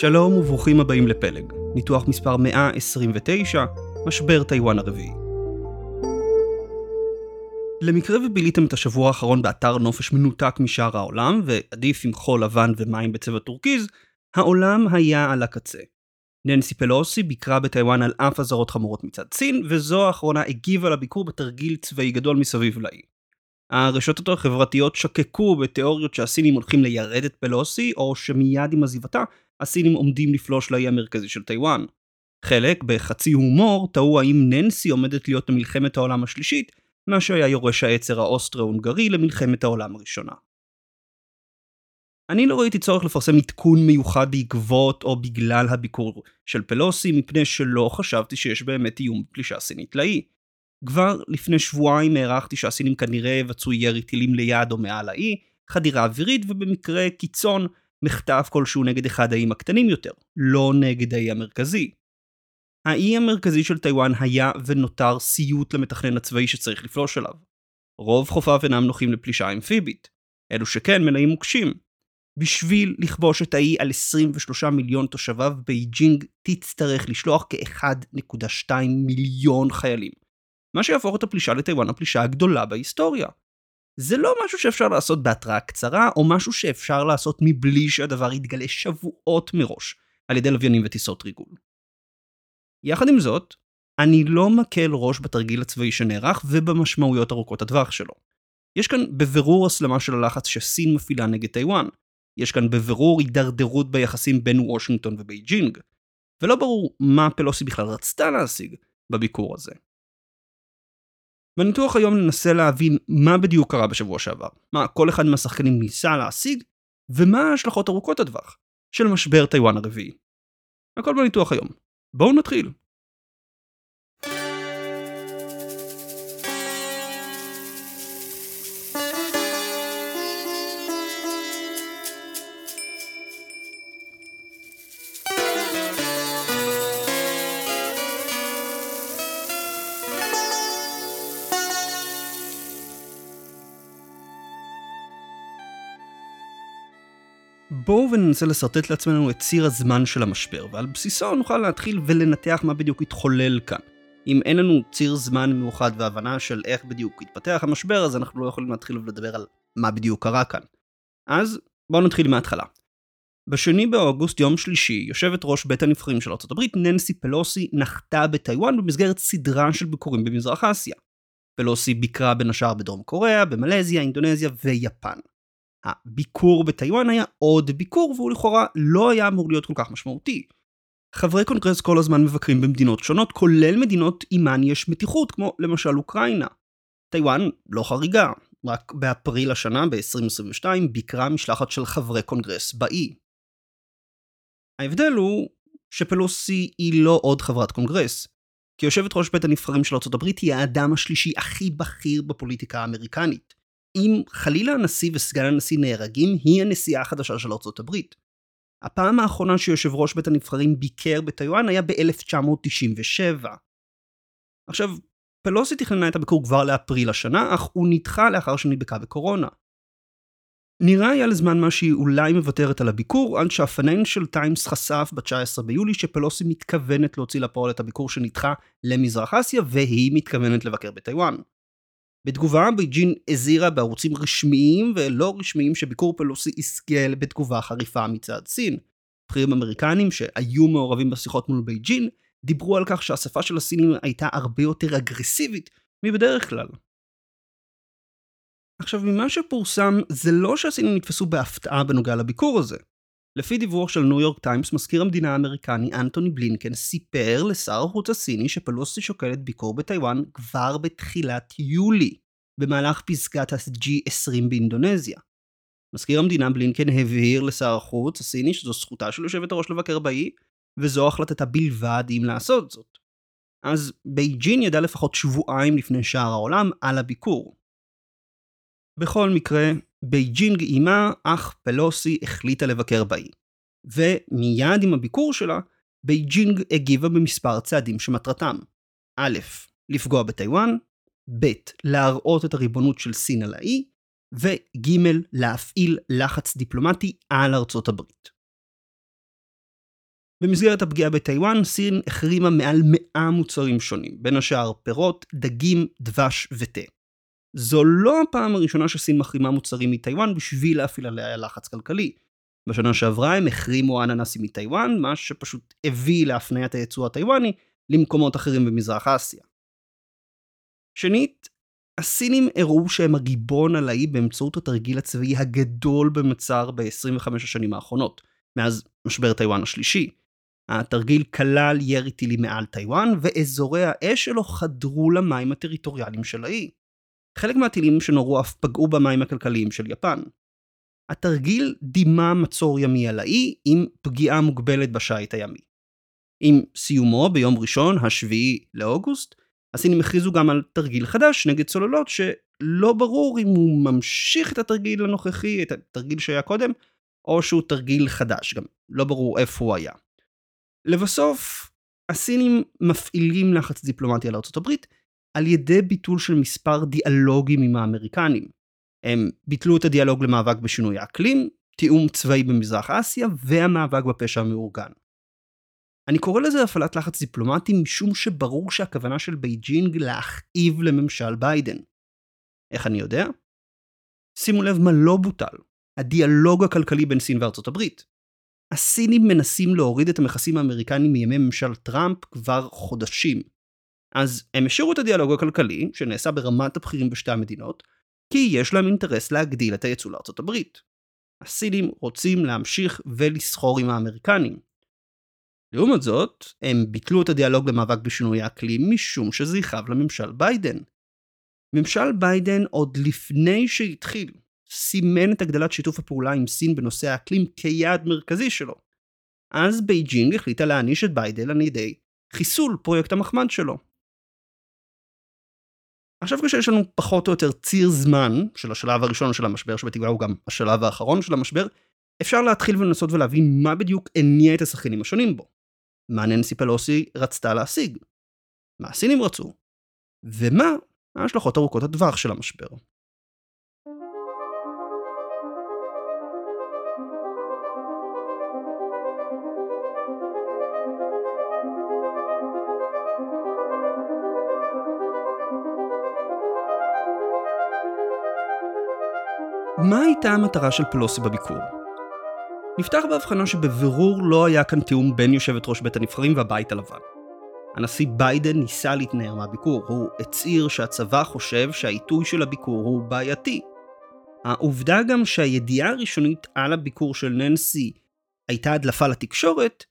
שלום וברוכים הבאים לפלג, ניתוח מספר 129, משבר טיוואן הרביעי. למקרה וביליתם את השבוע האחרון באתר נופש מנותק משאר העולם, ועדיף עם חול לבן ומים בצבע טורקיז, העולם היה על הקצה. ננסי פלוסי ביקרה בטיוואן על אף אזהרות חמורות מצד סין, וזו האחרונה הגיבה לביקור בתרגיל צבאי גדול מסביב לאי. הרשתות החברתיות שקקו בתיאוריות שהסינים הולכים ליירט את פלוסי, או שמיד עם עזיבתה, הסינים עומדים לפלוש לאי המרכזי של טיוואן. חלק, בחצי הומור, תהו האם ננסי עומדת להיות במלחמת העולם השלישית, מה שהיה יורש העצר האוסטרו-הונגרי למלחמת העולם הראשונה. אני לא ראיתי צורך לפרסם עדכון מיוחד בעקבות או בגלל הביקור של פלוסי, מפני שלא חשבתי שיש באמת איום פלישה סינית לאי. כבר לפני שבועיים הערכתי שהסינים כנראה יבצעו ירי טילים ליד או מעל האי, חדירה אווירית ובמקרה קיצון מחטף כלשהו נגד אחד האיים הקטנים יותר, לא נגד האי המרכזי. האי המרכזי של טיוואן היה ונותר סיוט למתכנן הצבאי שצריך לפלוש אליו. רוב חופיו אינם נוחים לפלישה אמפיבית. אלו שכן מלאים מוקשים. בשביל לכבוש את האי על 23 מיליון תושביו, בייג'ינג תצטרך לשלוח כ-1.2 מיליון חיילים. מה שיהפוך את הפלישה לטיוואן הפלישה הגדולה בהיסטוריה. זה לא משהו שאפשר לעשות בהתראה קצרה, או משהו שאפשר לעשות מבלי שהדבר יתגלה שבועות מראש, על ידי לוויינים וטיסות ריגול. יחד עם זאת, אני לא מקל ראש בתרגיל הצבאי שנערך ובמשמעויות ארוכות הטווח שלו. יש כאן בבירור הסלמה של הלחץ שסין מפעילה נגד טיוואן. יש כאן בבירור הידרדרות ביחסים בין וושינגטון ובייג'ינג. ולא ברור מה פלוסי בכלל רצתה להשיג בביקור הזה. בניתוח היום ננסה להבין מה בדיוק קרה בשבוע שעבר, מה כל אחד מהשחקנים ניסה להשיג, ומה ההשלכות ארוכות הטווח של משבר טיוואן הרביעי. הכל בניתוח היום. בואו נתחיל. בואו וננסה לשרטט לעצמנו את ציר הזמן של המשבר, ועל בסיסו נוכל להתחיל ולנתח מה בדיוק התחולל כאן. אם אין לנו ציר זמן מאוחד והבנה של איך בדיוק התפתח המשבר, אז אנחנו לא יכולים להתחיל ולדבר על מה בדיוק קרה כאן. אז בואו נתחיל מההתחלה. בשני באוגוסט, יום שלישי, יושבת ראש בית הנבחרים של ארה"ב, ננסי פלוסי, נחתה בטיוואן במסגרת סדרה של ביקורים במזרח אסיה. פלוסי ביקרה בין השאר בדרום קוריאה, במלזיה, אינדונזיה ויפן. הביקור בטיוואן היה עוד ביקור והוא לכאורה לא היה אמור להיות כל כך משמעותי. חברי קונגרס כל הזמן מבקרים במדינות שונות, כולל מדינות עימן יש מתיחות, כמו למשל אוקראינה. טיוואן לא חריגה, רק באפריל השנה, ב-2022, ביקרה משלחת של חברי קונגרס באי. ההבדל הוא שפלוסי היא לא עוד חברת קונגרס. כיושבת ראש בית הנבחרים של ארה"ב היא האדם השלישי הכי בכיר בפוליטיקה האמריקנית. אם חלילה הנשיא וסגן הנשיא נהרגים, היא הנשיאה החדשה של ארצות הברית. הפעם האחרונה שיושב ראש בית הנבחרים ביקר בטיוואן היה ב-1997. עכשיו, פלוסי תכננה את הביקור כבר לאפריל השנה, אך הוא נדחה לאחר שנדבקה בקורונה. נראה היה לזמן מה שהיא אולי מוותרת על הביקור, עד שהפיננשל טיימס חשף ב-19 ביולי שפלוסי מתכוונת להוציא לפועל את הביקור שנדחה למזרח אסיה, והיא מתכוונת לבקר בטיוואן. בתגובה, בייג'ין הזהירה בערוצים רשמיים ולא רשמיים שביקור פלוסי ייתקל בתגובה חריפה מצד סין. בכירים אמריקנים שהיו מעורבים בשיחות מול בייג'ין, דיברו על כך שהשפה של הסינים הייתה הרבה יותר אגרסיבית מבדרך כלל. עכשיו, ממה שפורסם, זה לא שהסינים נתפסו בהפתעה בנוגע לביקור הזה. לפי דיווח של ניו יורק טיימס, מזכיר המדינה האמריקני אנטוני בלינקן סיפר לשר החוץ הסיני שפלוסי שוקלת ביקור בטיוואן כבר בתחילת יולי, במהלך פסגת ה-G20 באינדונזיה. מזכיר המדינה בלינקן הבהיר לשר החוץ הסיני שזו זכותה של יושבת הראש לבקר באי, וזו החלטתה בלבד אם לעשות זאת. אז בייג'ין ידע לפחות שבועיים לפני שאר העולם על הביקור. בכל מקרה, בייג'ינג אימה, אך פלוסי החליטה לבקר באי. ומיד עם הביקור שלה, בייג'ינג הגיבה במספר צעדים שמטרתם א', לפגוע בטיוואן, ב', להראות את הריבונות של סין על האי, וג', להפעיל לחץ דיפלומטי על ארצות הברית. במסגרת הפגיעה בטיוואן, סין החרימה מעל 100 מוצרים שונים, בין השאר פירות, דגים, דבש ותה. זו לא הפעם הראשונה שסין מחרימה מוצרים מטיוואן בשביל להפעיל עליה לחץ כלכלי. בשנה שעברה הם החרימו אננסים מטיוואן, מה שפשוט הביא להפניית הייצוא הטיוואני למקומות אחרים במזרח אסיה. שנית, הסינים הראו שהם הגיבון על האי באמצעות התרגיל הצבאי הגדול במצר ב-25 השנים האחרונות, מאז משבר טיוואן השלישי. התרגיל כלל ירי טילים מעל טיוואן, ואזורי האש שלו חדרו למים הטריטוריאליים של האי. חלק מהטילים שנורו אף פגעו במים הכלכליים של יפן. התרגיל דימה מצור ימי על האי עם פגיעה מוגבלת בשיט הימי. עם סיומו ביום ראשון, השביעי לאוגוסט, הסינים הכריזו גם על תרגיל חדש נגד צוללות שלא ברור אם הוא ממשיך את התרגיל הנוכחי, את התרגיל שהיה קודם, או שהוא תרגיל חדש, גם לא ברור איפה הוא היה. לבסוף, הסינים מפעילים לחץ דיפלומטי על ארה"ב על ידי ביטול של מספר דיאלוגים עם האמריקנים. הם ביטלו את הדיאלוג למאבק בשינוי האקלים, תיאום צבאי במזרח אסיה והמאבק בפשע המאורגן. אני קורא לזה הפעלת לחץ דיפלומטי משום שברור שהכוונה של בייג'ינג להכאיב לממשל ביידן. איך אני יודע? שימו לב מה לא בוטל, הדיאלוג הכלכלי בין סין וארצות הברית. הסינים מנסים להוריד את המכסים האמריקניים מימי ממשל טראמפ כבר חודשים. אז הם השאירו את הדיאלוג הכלכלי, שנעשה ברמת הבכירים בשתי המדינות, כי יש להם אינטרס להגדיל את היצוא לארצות הברית. הסינים רוצים להמשיך ולסחור עם האמריקנים. לעומת זאת, הם ביטלו את הדיאלוג למאבק בשינוי האקלים משום שזה יכאב לממשל ביידן. ממשל ביידן עוד לפני שהתחיל, סימן את הגדלת שיתוף הפעולה עם סין בנושא האקלים כיעד מרכזי שלו. אז בייג'ינג החליטה להעניש את ביידן על ידי חיסול פרויקט המחמד שלו. עכשיו כשיש לנו פחות או יותר ציר זמן של השלב הראשון של המשבר, שבתקווה הוא גם השלב האחרון של המשבר, אפשר להתחיל ולנסות ולהבין מה בדיוק הניע את השחקנים השונים בו. מה ננסי פלוסי רצתה להשיג? מה הסינים רצו? ומה ההשלכות ארוכות הטווח של המשבר? מה הייתה המטרה של פלוסי בביקור? נפתח בהבחנה שבבירור לא היה כאן תיאום בין יושבת ראש בית הנבחרים והבית הלבן. הנשיא ביידן ניסה להתנער מהביקור, הוא הצהיר שהצבא חושב שהעיתוי של הביקור הוא בעייתי. העובדה גם שהידיעה הראשונית על הביקור של ננסי הייתה הדלפה לתקשורת,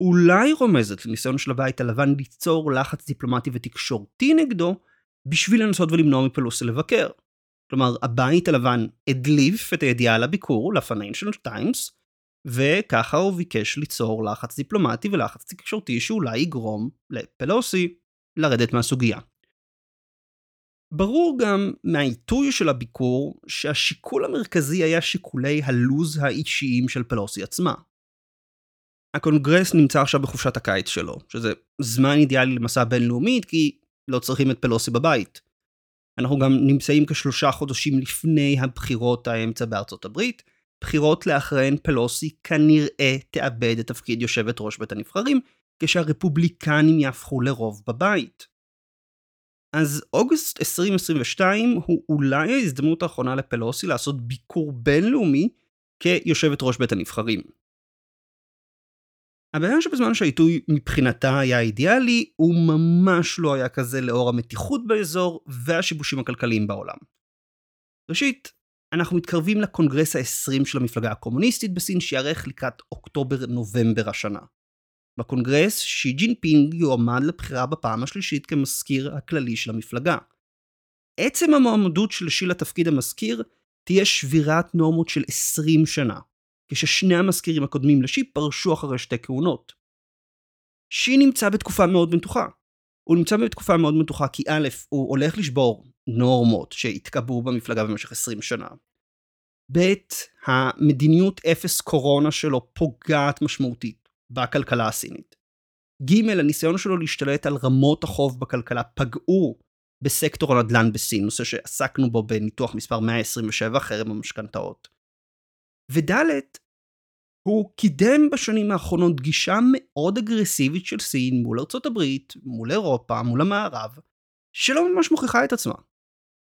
אולי רומזת לניסיון של הבית הלבן ליצור לחץ דיפלומטי ותקשורתי נגדו, בשביל לנסות ולמנוע מפלוסי לבקר. כלומר, הבית הלבן הדליף את הידיעה על הביקור לפייננשל טיימס, וככה הוא ביקש ליצור לחץ דיפלומטי ולחץ תקשורתי שאולי יגרום לפלוסי לרדת מהסוגיה. ברור גם מהעיתוי של הביקור שהשיקול המרכזי היה שיקולי הלו"ז האישיים של פלוסי עצמה. הקונגרס נמצא עכשיו בחופשת הקיץ שלו, שזה זמן אידיאלי למסע בינלאומית כי לא צריכים את פלוסי בבית. אנחנו גם נמצאים כשלושה חודשים לפני הבחירות האמצע בארצות הברית, בחירות לאחריהן פלוסי כנראה תאבד את תפקיד יושבת ראש בית הנבחרים, כשהרפובליקנים יהפכו לרוב בבית. אז אוגוסט 2022 הוא אולי ההזדמנות האחרונה לפלוסי לעשות ביקור בינלאומי כיושבת ראש בית הנבחרים. הבעיה שבזמן שהעיתוי מבחינתה היה אידיאלי, הוא ממש לא היה כזה לאור המתיחות באזור והשיבושים הכלכליים בעולם. ראשית, אנחנו מתקרבים לקונגרס ה-20 של המפלגה הקומוניסטית בסין שייערך לקראת אוקטובר-נובמבר השנה. בקונגרס, שי ג'ינפינג יועמד לבחירה בפעם השלישית כמזכיר הכללי של המפלגה. עצם המועמדות של שי לתפקיד המזכיר תהיה שבירת נורמות של 20 שנה, כששני המזכירים הקודמים לשי פרשו אחרי שתי כהונות. שי נמצא בתקופה מאוד מתוחה. הוא נמצא בתקופה מאוד מתוחה כי א', הוא הולך לשבור נורמות שהתקבעו במפלגה במשך 20 שנה. ב', המדיניות אפס קורונה שלו פוגעת משמעותית בכלכלה הסינית. ג', הניסיון שלו להשתלט על רמות החוב בכלכלה פגעו בסקטור הנדל"ן בסין, נושא שעסקנו בו בניתוח מספר 127, חרם המשכנתאות. וד', הוא קידם בשנים האחרונות גישה מאוד אגרסיבית של סין מול ארצות הברית, מול אירופה, מול המערב, שלא ממש מוכיחה את עצמה.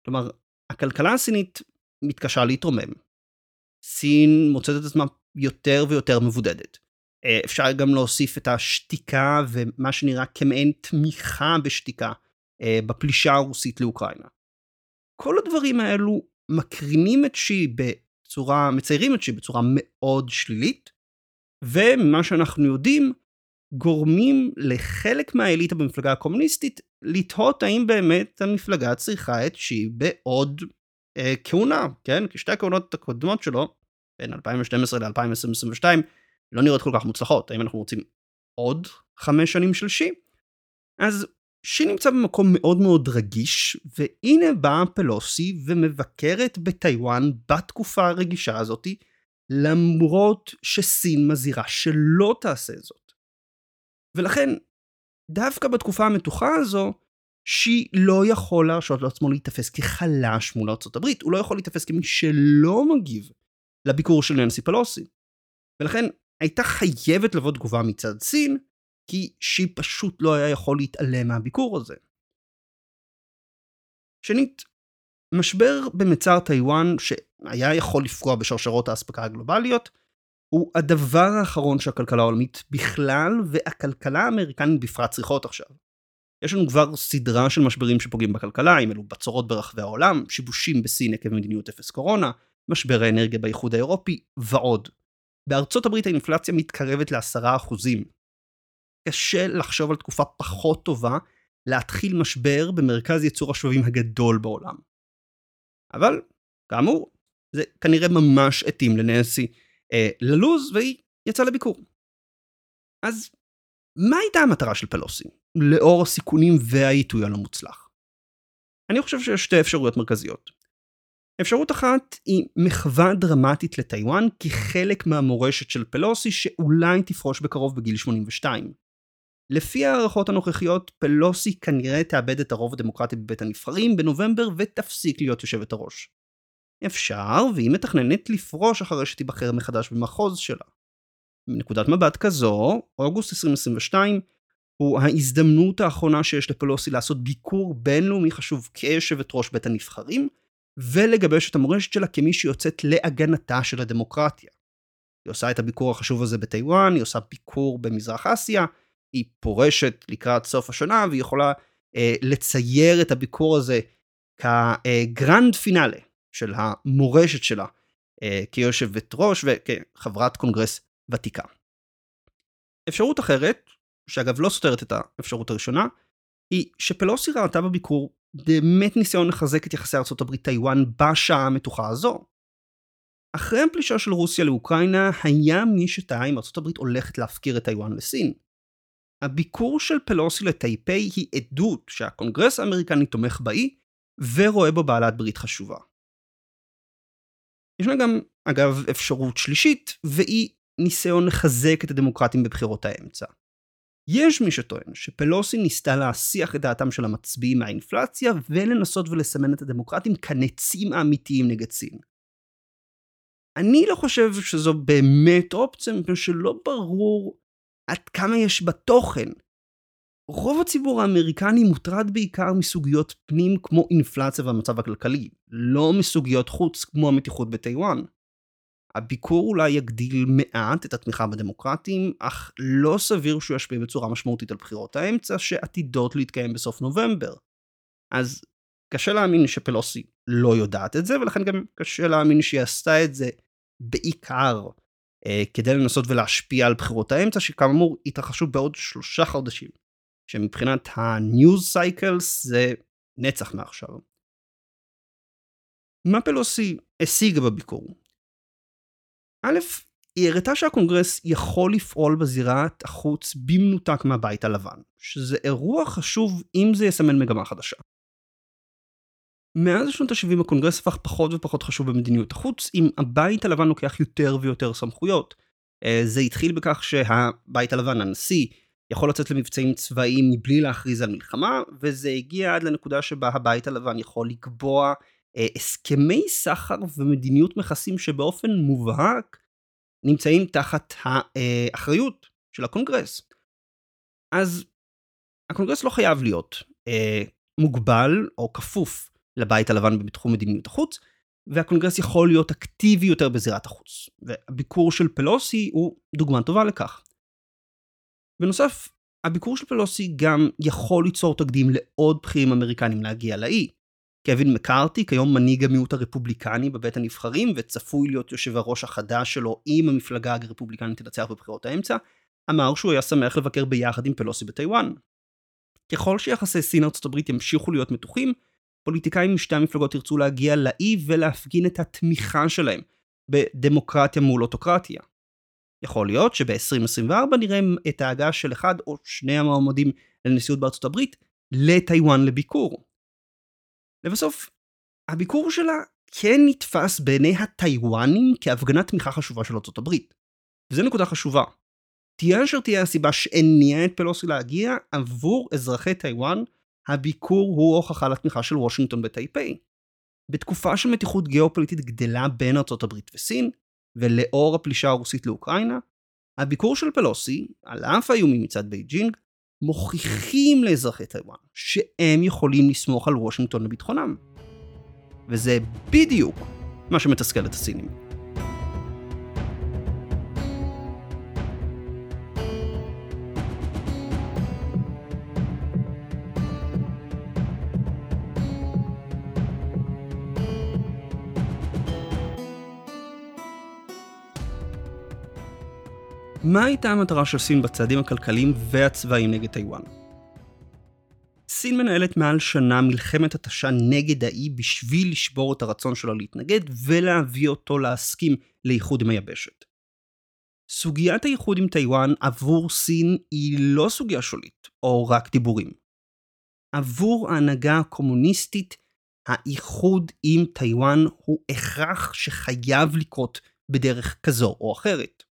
כלומר, הכלכלה הסינית מתקשה להתרומם. סין מוצאת את עצמה יותר ויותר מבודדת. אה, אפשר גם להוסיף את השתיקה ומה שנראה כמעין תמיכה בשתיקה אה, בפלישה הרוסית לאוקראינה. כל הדברים האלו מקרינים את שי בצורה, מציירים את שי בצורה מאוד שלילית, וממה שאנחנו יודעים, גורמים לחלק מהאליטה במפלגה הקומוניסטית לתהות האם באמת המפלגה צריכה את שי בעוד אה, כהונה, כן? כי שתי הכהונות הקודמות שלו, בין 2012 ל-2022, לא נראות כל כך מוצלחות. האם אנחנו רוצים עוד חמש שנים של שי? אז שי נמצא במקום מאוד מאוד רגיש, והנה באה פלוסי ומבקרת בטיוואן בתקופה הרגישה הזאתי, למרות שסין מזהירה שלא תעשה זאת. ולכן, דווקא בתקופה המתוחה הזו, שי לא יכול להרשות לעצמו להיתפס כחלש מול הברית, הוא לא יכול להיתפס כמי שלא מגיב לביקור של ננסי פלוסי. ולכן הייתה חייבת לבוא תגובה מצד סין, כי שי פשוט לא היה יכול להתעלם מהביקור הזה. שנית, משבר במצר טיוואן, שהיה יכול לפגוע בשרשרות האספקה הגלובליות, הוא הדבר האחרון שהכלכלה העולמית בכלל, והכלכלה האמריקנית בפרט צריכות עכשיו. יש לנו כבר סדרה של משברים שפוגעים בכלכלה, אם אלו בצורות ברחבי העולם, שיבושים בסין עקב מדיניות אפס קורונה, משבר האנרגיה באיחוד האירופי, ועוד. בארצות הברית האינפלציה מתקרבת לעשרה אחוזים. קשה לחשוב על תקופה פחות טובה להתחיל משבר במרכז ייצור השבבים הגדול בעולם. אבל, כאמור, זה כנראה ממש התאים לננסי אה, ללוז והיא יצאה לביקור. אז מה הייתה המטרה של פלוסי, לאור הסיכונים והעיתוי הלא מוצלח? אני חושב שיש שתי אפשרויות מרכזיות. אפשרות אחת היא מחווה דרמטית לטיוואן כחלק מהמורשת של פלוסי שאולי תפרוש בקרוב בגיל 82. לפי הערכות הנוכחיות, פלוסי כנראה תאבד את הרוב הדמוקרטי בבית הנבחרים בנובמבר ותפסיק להיות יושבת הראש. אפשר, והיא מתכננת לפרוש אחרי שתיבחר מחדש במחוז שלה. מנקודת מבט כזו, אוגוסט 2022 הוא ההזדמנות האחרונה שיש לפלוסי לעשות ביקור בינלאומי חשוב כיושבת ראש בית הנבחרים, ולגבש את המורשת שלה כמי שיוצאת להגנתה של הדמוקרטיה. היא עושה את הביקור החשוב הזה בטיוואן, היא עושה ביקור במזרח אסיה, היא פורשת לקראת סוף השנה והיא יכולה אה, לצייר את הביקור הזה כגרנד פינאלה של המורשת שלה אה, כיושבת ראש וכחברת קונגרס ותיקה. אפשרות אחרת, שאגב לא סותרת את האפשרות הראשונה, היא שפלוסי ראתה בביקור באמת ניסיון לחזק את יחסי הברית טיוואן בשעה המתוחה הזו. אחרי הפלישה של רוסיה לאוקראינה, היה מי שתהה אם הברית הולכת להפקיר את טיוואן לסין. הביקור של פלוסי לטייפי היא עדות שהקונגרס האמריקני תומך באי, ורואה בו בעלת ברית חשובה. ישנה גם, אגב, אפשרות שלישית, והיא ניסיון לחזק את הדמוקרטים בבחירות האמצע. יש מי שטוען שפלוסי ניסתה להסיח את דעתם של המצביעים מהאינפלציה ולנסות ולסמן את הדמוקרטים כנצים האמיתיים נגד סין. אני לא חושב שזו באמת אופציה, מפני שלא ברור עד כמה יש בה תוכן. רוב הציבור האמריקני מוטרד בעיקר מסוגיות פנים כמו אינפלציה והמצב הכלכלי, לא מסוגיות חוץ כמו המתיחות בטיוואן. הביקור אולי יגדיל מעט את התמיכה בדמוקרטים, אך לא סביר שהוא ישפיע בצורה משמעותית על בחירות האמצע שעתידות להתקיים בסוף נובמבר. אז קשה להאמין שפלוסי לא יודעת את זה, ולכן גם קשה להאמין שהיא עשתה את זה בעיקר אה, כדי לנסות ולהשפיע על בחירות האמצע, שכאמור התרחשו בעוד שלושה חודשים, שמבחינת ה-news cycles זה נצח מעכשיו. מה פלוסי השיגה בביקור? א', היא הראתה שהקונגרס יכול לפעול בזירת החוץ במנותק מהבית הלבן, שזה אירוע חשוב אם זה יסמן מגמה חדשה. מאז שנות ה-70 הקונגרס הפך פחות ופחות חשוב במדיניות החוץ, עם הבית הלבן לוקח יותר ויותר סמכויות. אה, זה התחיל בכך שהבית הלבן, הנשיא, יכול לצאת למבצעים צבאיים מבלי להכריז על מלחמה, וזה הגיע עד לנקודה שבה הבית הלבן יכול לקבוע אה, הסכמי סחר ומדיניות מכסים שבאופן מובהק נמצאים תחת האחריות של הקונגרס. אז הקונגרס לא חייב להיות אה, מוגבל או כפוף לבית הלבן בתחום מדיניות החוץ, והקונגרס יכול להיות אקטיבי יותר בזירת החוץ. והביקור של פלוסי הוא דוגמה טובה לכך. בנוסף, הביקור של פלוסי גם יכול ליצור תקדים לעוד בכירים אמריקנים להגיע לאי. קווין מקארתי, כיום מנהיג המיעוט הרפובליקני בבית הנבחרים, וצפוי להיות יושב הראש החדש שלו אם המפלגה הרפובליקנית תנצח בבחירות האמצע, אמר שהוא היה שמח לבקר ביחד עם פלוסי בטיוואן. ככל שיחסי סין ארצות הברית ימשיכו להיות מתוחים, פוליטיקאים משתי המפלגות ירצו להגיע לאי ולהפגין את התמיכה שלהם בדמוקרטיה מול אוטוקרטיה. יכול להיות שב-2024 נראה את ההגעה של אחד או שני המועמדים לנשיאות בארצות הברית לטיוואן לביקור. לבסוף, הביקור שלה כן נתפס בעיני הטיוואנים כהפגנת תמיכה חשובה של ארצות הברית. וזו נקודה חשובה. תהיה אשר תהיה הסיבה שהניעה את פלוסי להגיע, עבור אזרחי טיוואן, הביקור הוא הוכחה לתמיכה של וושינגטון בטייפיי. בתקופה של מתיחות גיאופוליטית גדלה בין ארצות הברית וסין, ולאור הפלישה הרוסית לאוקראינה, הביקור של פלוסי, על אף האיומים מצד בייג'ינג, מוכיחים לאזרחי טיוואן שהם יכולים לסמוך על וושינגטון לביטחונם. וזה בדיוק מה שמתסכל את הסינים. מה הייתה המטרה של סין בצעדים הכלכליים והצבאיים נגד טיוואן? סין מנהלת מעל שנה מלחמת התשה נגד האי בשביל לשבור את הרצון שלו להתנגד ולהביא אותו להסכים לאיחוד עם היבשת. סוגיית האיחוד עם טיוואן עבור סין היא לא סוגיה שולית, או רק דיבורים. עבור ההנהגה הקומוניסטית, האיחוד עם טיוואן הוא הכרח שחייב לקרות בדרך כזו או אחרת.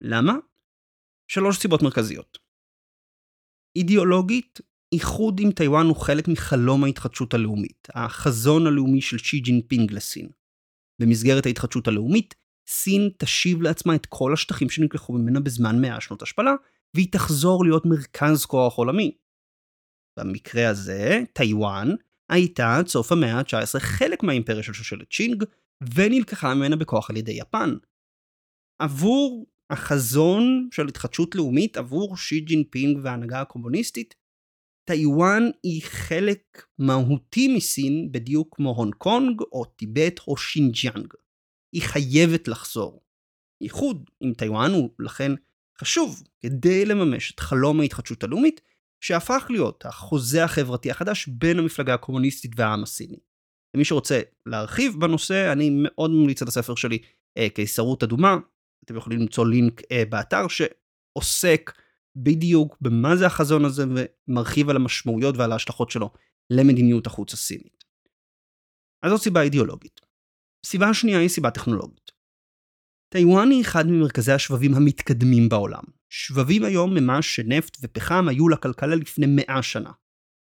למה? שלוש סיבות מרכזיות. אידיאולוגית, איחוד עם טיוואן הוא חלק מחלום ההתחדשות הלאומית, החזון הלאומי של שי ג'ינפינג לסין. במסגרת ההתחדשות הלאומית, סין תשיב לעצמה את כל השטחים שנלקחו ממנה בזמן מאה שנות השפלה, והיא תחזור להיות מרכז כוח עולמי. במקרה הזה, טיוואן הייתה עד סוף המאה ה-19 חלק מהאימפריה של שושלת צ'ינג, ונלקחה ממנה בכוח על ידי יפן. עבור החזון של התחדשות לאומית עבור שי ג'ינפינג וההנהגה הקומוניסטית, טיוואן היא חלק מהותי מסין בדיוק כמו הונג קונג או טיבט או שינג'יאנג. היא חייבת לחזור. איחוד עם טיוואן הוא לכן חשוב כדי לממש את חלום ההתחדשות הלאומית שהפך להיות החוזה החברתי החדש בין המפלגה הקומוניסטית והעם הסיני. למי שרוצה להרחיב בנושא, אני מאוד ממליץ על הספר שלי אה, קיסרות אדומה, אתם יכולים למצוא לינק אה, באתר שעוסק בדיוק במה זה החזון הזה ומרחיב על המשמעויות ועל ההשלכות שלו למדיניות החוץ הסינית. אז זו סיבה אידיאולוגית. סיבה שנייה היא סיבה טכנולוגית. טיוואן היא אחד ממרכזי השבבים המתקדמים בעולם. שבבים היום ממה שנפט ופחם היו לכלכלה לפני מאה שנה.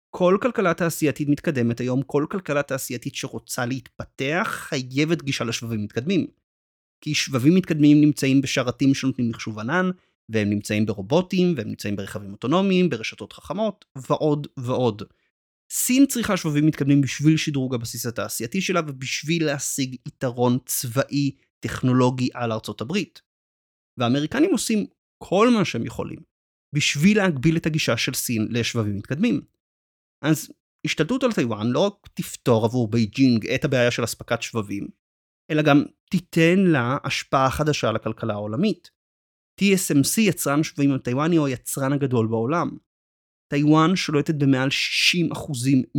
כל כלכלה תעשייתית מתקדמת היום, כל כלכלה תעשייתית שרוצה להתפתח, חייבת גישה לשבבים מתקדמים. כי שבבים מתקדמים נמצאים בשרתים שנותנים מחשוב ענן, והם נמצאים ברובוטים, והם נמצאים ברכבים אוטונומיים, ברשתות חכמות, ועוד ועוד. סין צריכה שבבים מתקדמים בשביל שדרוג הבסיס התעשייתי שלה ובשביל להשיג יתרון צבאי טכנולוגי על ארצות הברית. והאמריקנים עושים כל מה שהם יכולים בשביל להגביל את הגישה של סין לשבבים מתקדמים. אז השתלטות על טיוואן לא רק תפתור עבור בייג'ינג את הבעיה של אספקת שבבים, אלא גם תיתן לה השפעה חדשה על הכלכלה העולמית. TSMC, יצרן שבבים הטיוואני, הוא היצרן הגדול בעולם. טיוואן שולטת במעל 60%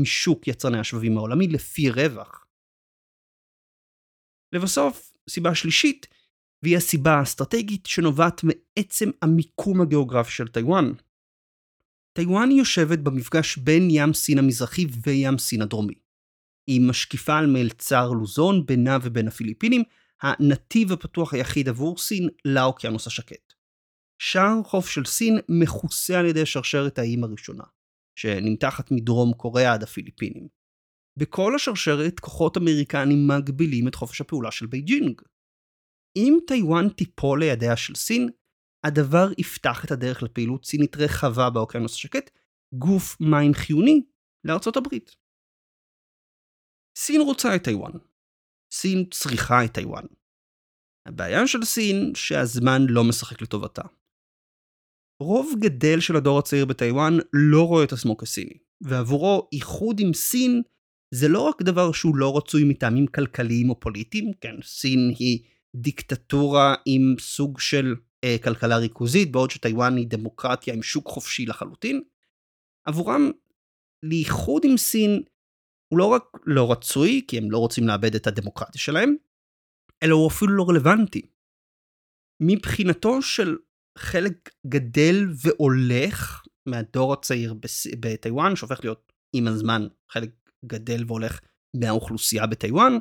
משוק יצרני השבבים העולמי לפי רווח. לבסוף, סיבה שלישית, והיא הסיבה האסטרטגית שנובעת מעצם המיקום הגיאוגרפי של טיוואן. טיוואן יושבת במפגש בין ים סין המזרחי וים סין הדרומי. היא משקיפה על מיצר לוזון בינה ובין הפיליפינים, הנתיב הפתוח היחיד עבור סין לאוקיינוס השקט. שאר חוף של סין מכוסה על ידי שרשרת האיים הראשונה, שנמתחת מדרום קוריאה עד הפיליפינים. בכל השרשרת כוחות אמריקנים מגבילים את חופש הפעולה של בייג'ינג. אם טיוואן תיפול לידיה של סין, הדבר יפתח את הדרך לפעילות סינית רחבה באוקיינוס השקט, גוף מים חיוני לארצות הברית. סין רוצה את טיוואן. סין צריכה את טיוואן. הבעיה של סין שהזמן לא משחק לטובתה. רוב גדל של הדור הצעיר בטיוואן לא רואה את עצמו כסיני, ועבורו איחוד עם סין זה לא רק דבר שהוא לא רצוי מטעמים כלכליים או פוליטיים, כן, סין היא דיקטטורה עם סוג של אה, כלכלה ריכוזית, בעוד שטיוואן היא דמוקרטיה עם שוק חופשי לחלוטין. עבורם, לאיחוד עם סין הוא לא רק לא רצוי, כי הם לא רוצים לאבד את הדמוקרטיה שלהם, אלא הוא אפילו לא רלוונטי. מבחינתו של חלק גדל והולך מהדור הצעיר בטיוואן, שהופך להיות עם הזמן חלק גדל והולך מהאוכלוסייה בטיוואן,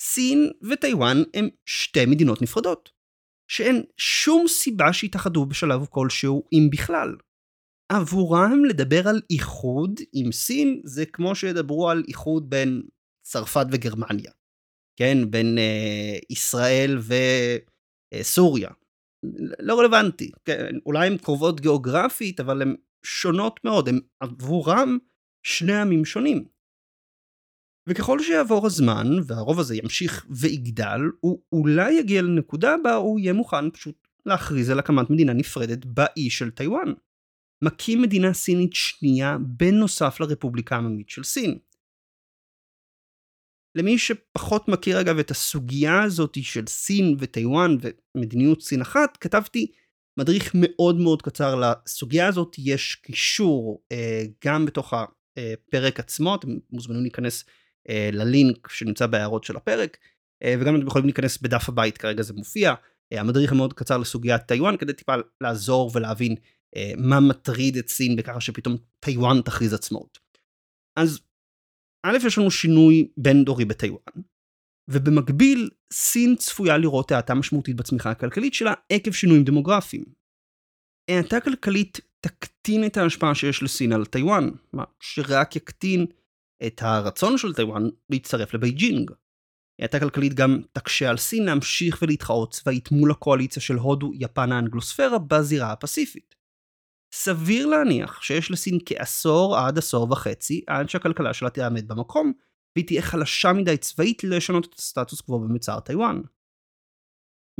סין וטיוואן הם שתי מדינות נפרדות, שאין שום סיבה שיתאחדו בשלב כלשהו, אם בכלל. עבורם לדבר על איחוד עם סין זה כמו שידברו על איחוד בין צרפת וגרמניה. כן, בין אה, ישראל וסוריה. לא רלוונטי. כן, אולי הן קרובות גיאוגרפית, אבל הן שונות מאוד. הם עבורם שני עמים שונים. וככל שיעבור הזמן, והרוב הזה ימשיך ויגדל, הוא אולי יגיע לנקודה בה הוא יהיה מוכן פשוט להכריז על הקמת מדינה נפרדת באי של טיוואן. מקים מדינה סינית שנייה בנוסף לרפובליקה העממית של סין. למי שפחות מכיר אגב את הסוגיה הזאת של סין וטיוואן ומדיניות סין אחת, כתבתי מדריך מאוד מאוד קצר לסוגיה הזאת, יש קישור אה, גם בתוך הפרק עצמו, אתם מוזמנים להיכנס אה, ללינק שנמצא בהערות של הפרק, אה, וגם אתם יכולים להיכנס בדף הבית, כרגע זה מופיע. אה, המדריך המאוד קצר לסוגיית טיוואן, כדי טיפה לעזור ולהבין מה מטריד את סין בככה שפתאום טיוואן תכריז עצמאות. אז א', יש לנו שינוי בין דורי בטיוואן, ובמקביל, סין צפויה לראות האטה משמעותית בצמיחה הכלכלית שלה עקב שינויים דמוגרפיים. האטה כלכלית תקטין את ההשפעה שיש לסין על טיוואן, מה שרק יקטין את הרצון של טיוואן להצטרף לבייג'ינג. האטה כלכלית גם תקשה על סין להמשיך ולהתחרות צבאית מול הקואליציה של הודו, יפן האנגלוספירה בזירה הפסיפית. סביר להניח שיש לסין כעשור עד עשור וחצי עד שהכלכלה שלה תעמד במקום, והיא תהיה חלשה מדי צבאית לשנות את הסטטוס קוו במצר טיוואן.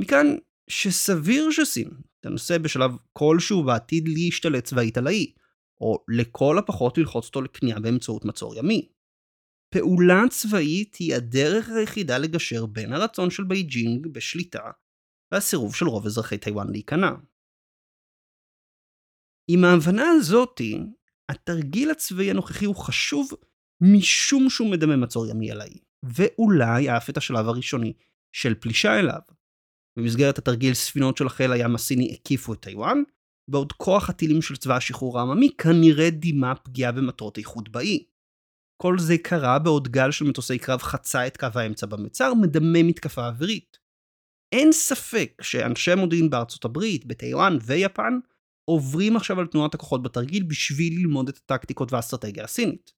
מכאן שסביר שסין תנסה בשלב כלשהו בעתיד להשתלט צבאית על האי, או לכל הפחות ללחוץ אותו לכניעה באמצעות מצור ימי. פעולה צבאית היא הדרך היחידה לגשר בין הרצון של בייג'ינג בשליטה והסירוב של רוב אזרחי טיוואן להיכנע. עם ההבנה הזאתי, התרגיל הצבאי הנוכחי הוא חשוב משום שהוא מדמה מצור ימי על האי, ואולי אף את השלב הראשוני של פלישה אליו. במסגרת התרגיל ספינות של החיל הים הסיני הקיפו את טיוואן, בעוד כוח הטילים של צבא השחרור העממי כנראה דימה פגיעה במטרות איכות באי. כל זה קרה בעוד גל של מטוסי קרב חצה את קו האמצע במצר, מדמה מתקפה אווירית. אין ספק שאנשי מודיעין בארצות הברית, בטיוואן ויפן, עוברים עכשיו על תנועת הכוחות בתרגיל בשביל ללמוד את הטקטיקות והאסטרטגיה הסינית.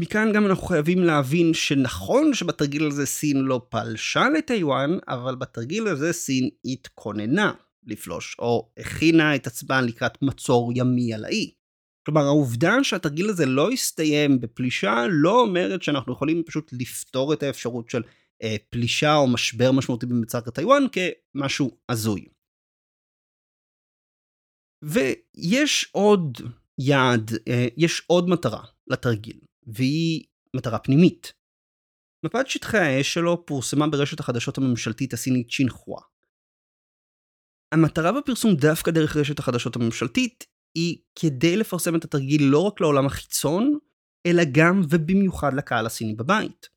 מכאן גם אנחנו חייבים להבין שנכון שבתרגיל הזה סין לא פלשה לטיוואן, אבל בתרגיל הזה סין התכוננה לפלוש, או הכינה את עצמה לקראת מצור ימי על האי. כלומר, העובדה שהתרגיל הזה לא הסתיים בפלישה לא אומרת שאנחנו יכולים פשוט לפתור את האפשרות של אה, פלישה או משבר משמעותי במצר טיוואן כמשהו הזוי. ויש עוד יעד, אה, יש עוד מטרה לתרגיל, והיא מטרה פנימית. מפת שטחי האש שלו פורסמה ברשת החדשות הממשלתית הסינית שינחואה. המטרה בפרסום דווקא דרך רשת החדשות הממשלתית היא כדי לפרסם את התרגיל לא רק לעולם החיצון, אלא גם ובמיוחד לקהל הסיני בבית.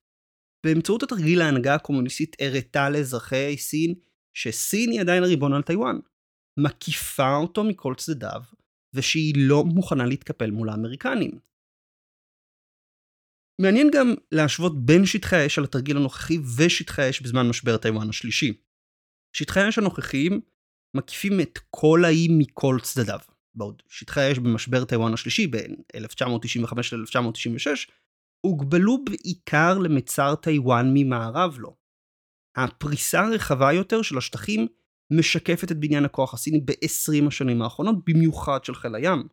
באמצעות התרגיל ההנהגה הקומוניסטית הראתה לאזרחי סין שסין היא עדיין הריבון על טיוואן, מקיפה אותו מכל צדדיו, ושהיא לא מוכנה להתקפל מול האמריקנים. מעניין גם להשוות בין שטחי האש על התרגיל הנוכחי ושטחי האש בזמן משבר טיוואן השלישי. שטחי האש הנוכחיים מקיפים את כל האי מכל צדדיו, בעוד שטחי האש במשבר טיוואן השלישי בין 1995 ל-1996 הוגבלו בעיקר למצר טיוואן ממערב לו. הפריסה הרחבה יותר של השטחים משקפת את בניין הכוח הסיני ב-20 השנים האחרונות, במיוחד של חיל הים.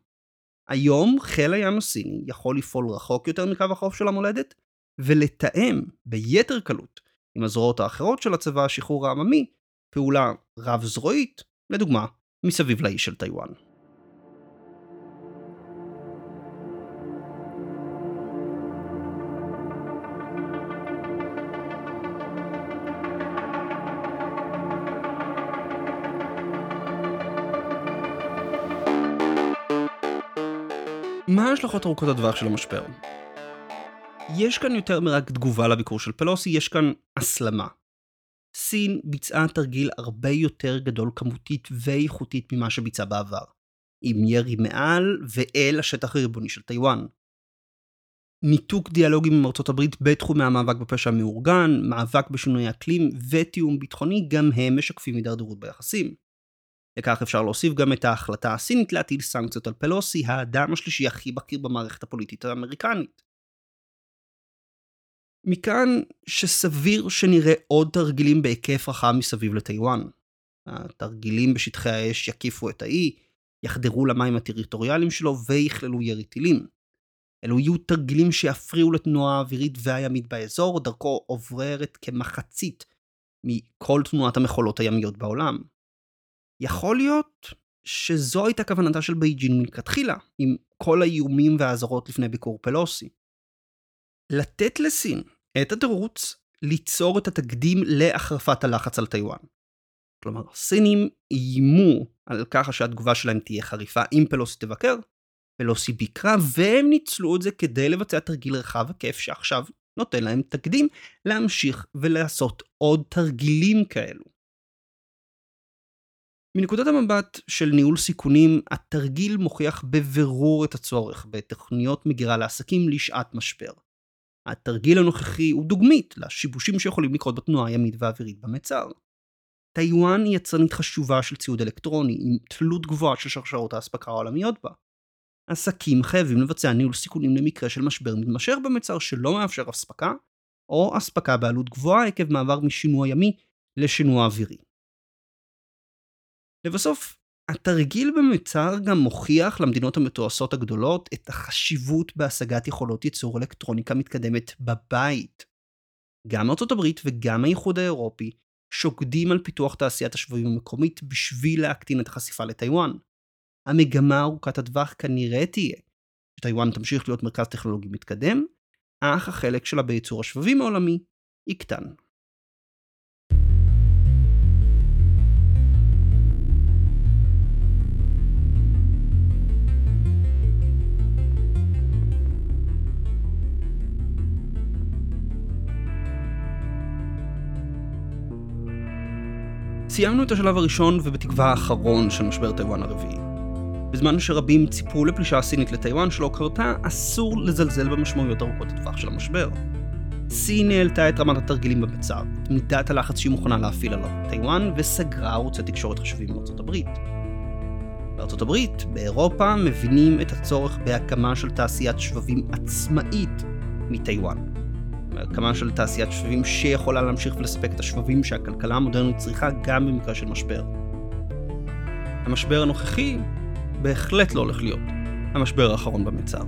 היום חיל הים הסיני יכול לפעול רחוק יותר מקו החוף של המולדת, ולתאם ביתר קלות עם הזרועות האחרות של הצבא השחרור העממי פעולה רב-זרועית, לדוגמה, מסביב לאי של טיוואן. מה ההשלכות ארוכות הטווח של המשבר? יש כאן יותר מרק תגובה לביקור של פלוסי, יש כאן הסלמה. סין ביצעה תרגיל הרבה יותר גדול כמותית ואיכותית ממה שביצעה בעבר, עם ירי מעל ואל השטח הריבוני של טיוואן. ניתוק דיאלוגים עם ארצות הברית בתחומי המאבק בפשע המאורגן, מאבק בשינוי אקלים ותיאום ביטחוני גם הם משקפים הידרדרות ביחסים. לכך אפשר להוסיף גם את ההחלטה הסינית להטיל סנקציות על פלוסי, האדם השלישי הכי בכיר במערכת הפוליטית האמריקנית. מכאן שסביר שנראה עוד תרגילים בהיקף רחב מסביב לטיוואן. התרגילים בשטחי האש יקיפו את האי, יחדרו למים הטריטוריאליים שלו ויכללו ירי טילים. אלו יהיו תרגילים שיפריעו לתנועה האווירית והימית באזור, דרכו עוברת כמחצית מכל תנועת המכולות הימיות בעולם. יכול להיות שזו הייתה כוונתה של בייג'ין מלכתחילה, עם כל האיומים והאזהרות לפני ביקור פלוסי. לתת לסין את התירוץ ליצור את התקדים להחרפת הלחץ על טיוואן. כלומר, סינים איימו על ככה שהתגובה שלהם תהיה חריפה אם פלוסי תבקר, פלוסי ביקרה, והם ניצלו את זה כדי לבצע תרגיל רחב היקף שעכשיו נותן להם תקדים להמשיך ולעשות עוד תרגילים כאלו. מנקודת המבט של ניהול סיכונים, התרגיל מוכיח בבירור את הצורך בתוכניות מגירה לעסקים לשעת משבר. התרגיל הנוכחי הוא דוגמית לשיבושים שיכולים לקרות בתנועה הימית והאווירית במצר. טיוואן היא יצרנית חשובה של ציוד אלקטרוני, עם תלות גבוהה של שרשרות האספקה העולמיות בה. עסקים חייבים לבצע ניהול סיכונים למקרה של משבר מתמשך במצר שלא מאפשר אספקה, או אספקה בעלות גבוהה עקב מעבר משינוע ימי לשינוע אווירי. לבסוף, התרגיל במצר גם מוכיח למדינות המתועשות הגדולות את החשיבות בהשגת יכולות ייצור אלקטרוניקה מתקדמת בבית. גם ארצות הברית וגם האיחוד האירופי שוקדים על פיתוח תעשיית השבויים המקומית בשביל להקטין את החשיפה לטיוואן. המגמה ארוכת הטווח כנראה תהיה שטיוואן תמשיך להיות מרכז טכנולוגי מתקדם, אך החלק שלה בייצור השבבים העולמי יקטן. סיימנו את השלב הראשון ובתקווה האחרון של משבר טיוואן הרביעי. בזמן שרבים ציפו לפלישה הסינית לטיוואן שלא קרתה, אסור לזלזל במשמעויות ארוכות הטווח של המשבר. סין העלתה את רמת התרגילים במצר, את מידת הלחץ שהיא מוכנה להפעיל על טיוואן, וסגרה ערוצי תקשורת חשובים מארצות הברית. בארצות הברית, באירופה, מבינים את הצורך בהקמה של תעשיית שבבים עצמאית מטיוואן. הקמה של תעשיית שבבים שיכולה להמשיך ולספק את השבבים שהכלכלה המודרנית צריכה גם במקרה של משבר. המשבר הנוכחי בהחלט לא הולך להיות המשבר האחרון במצר.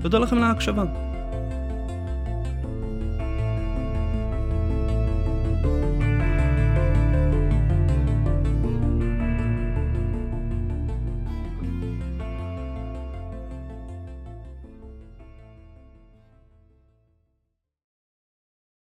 תודה לכם על ההקשבה.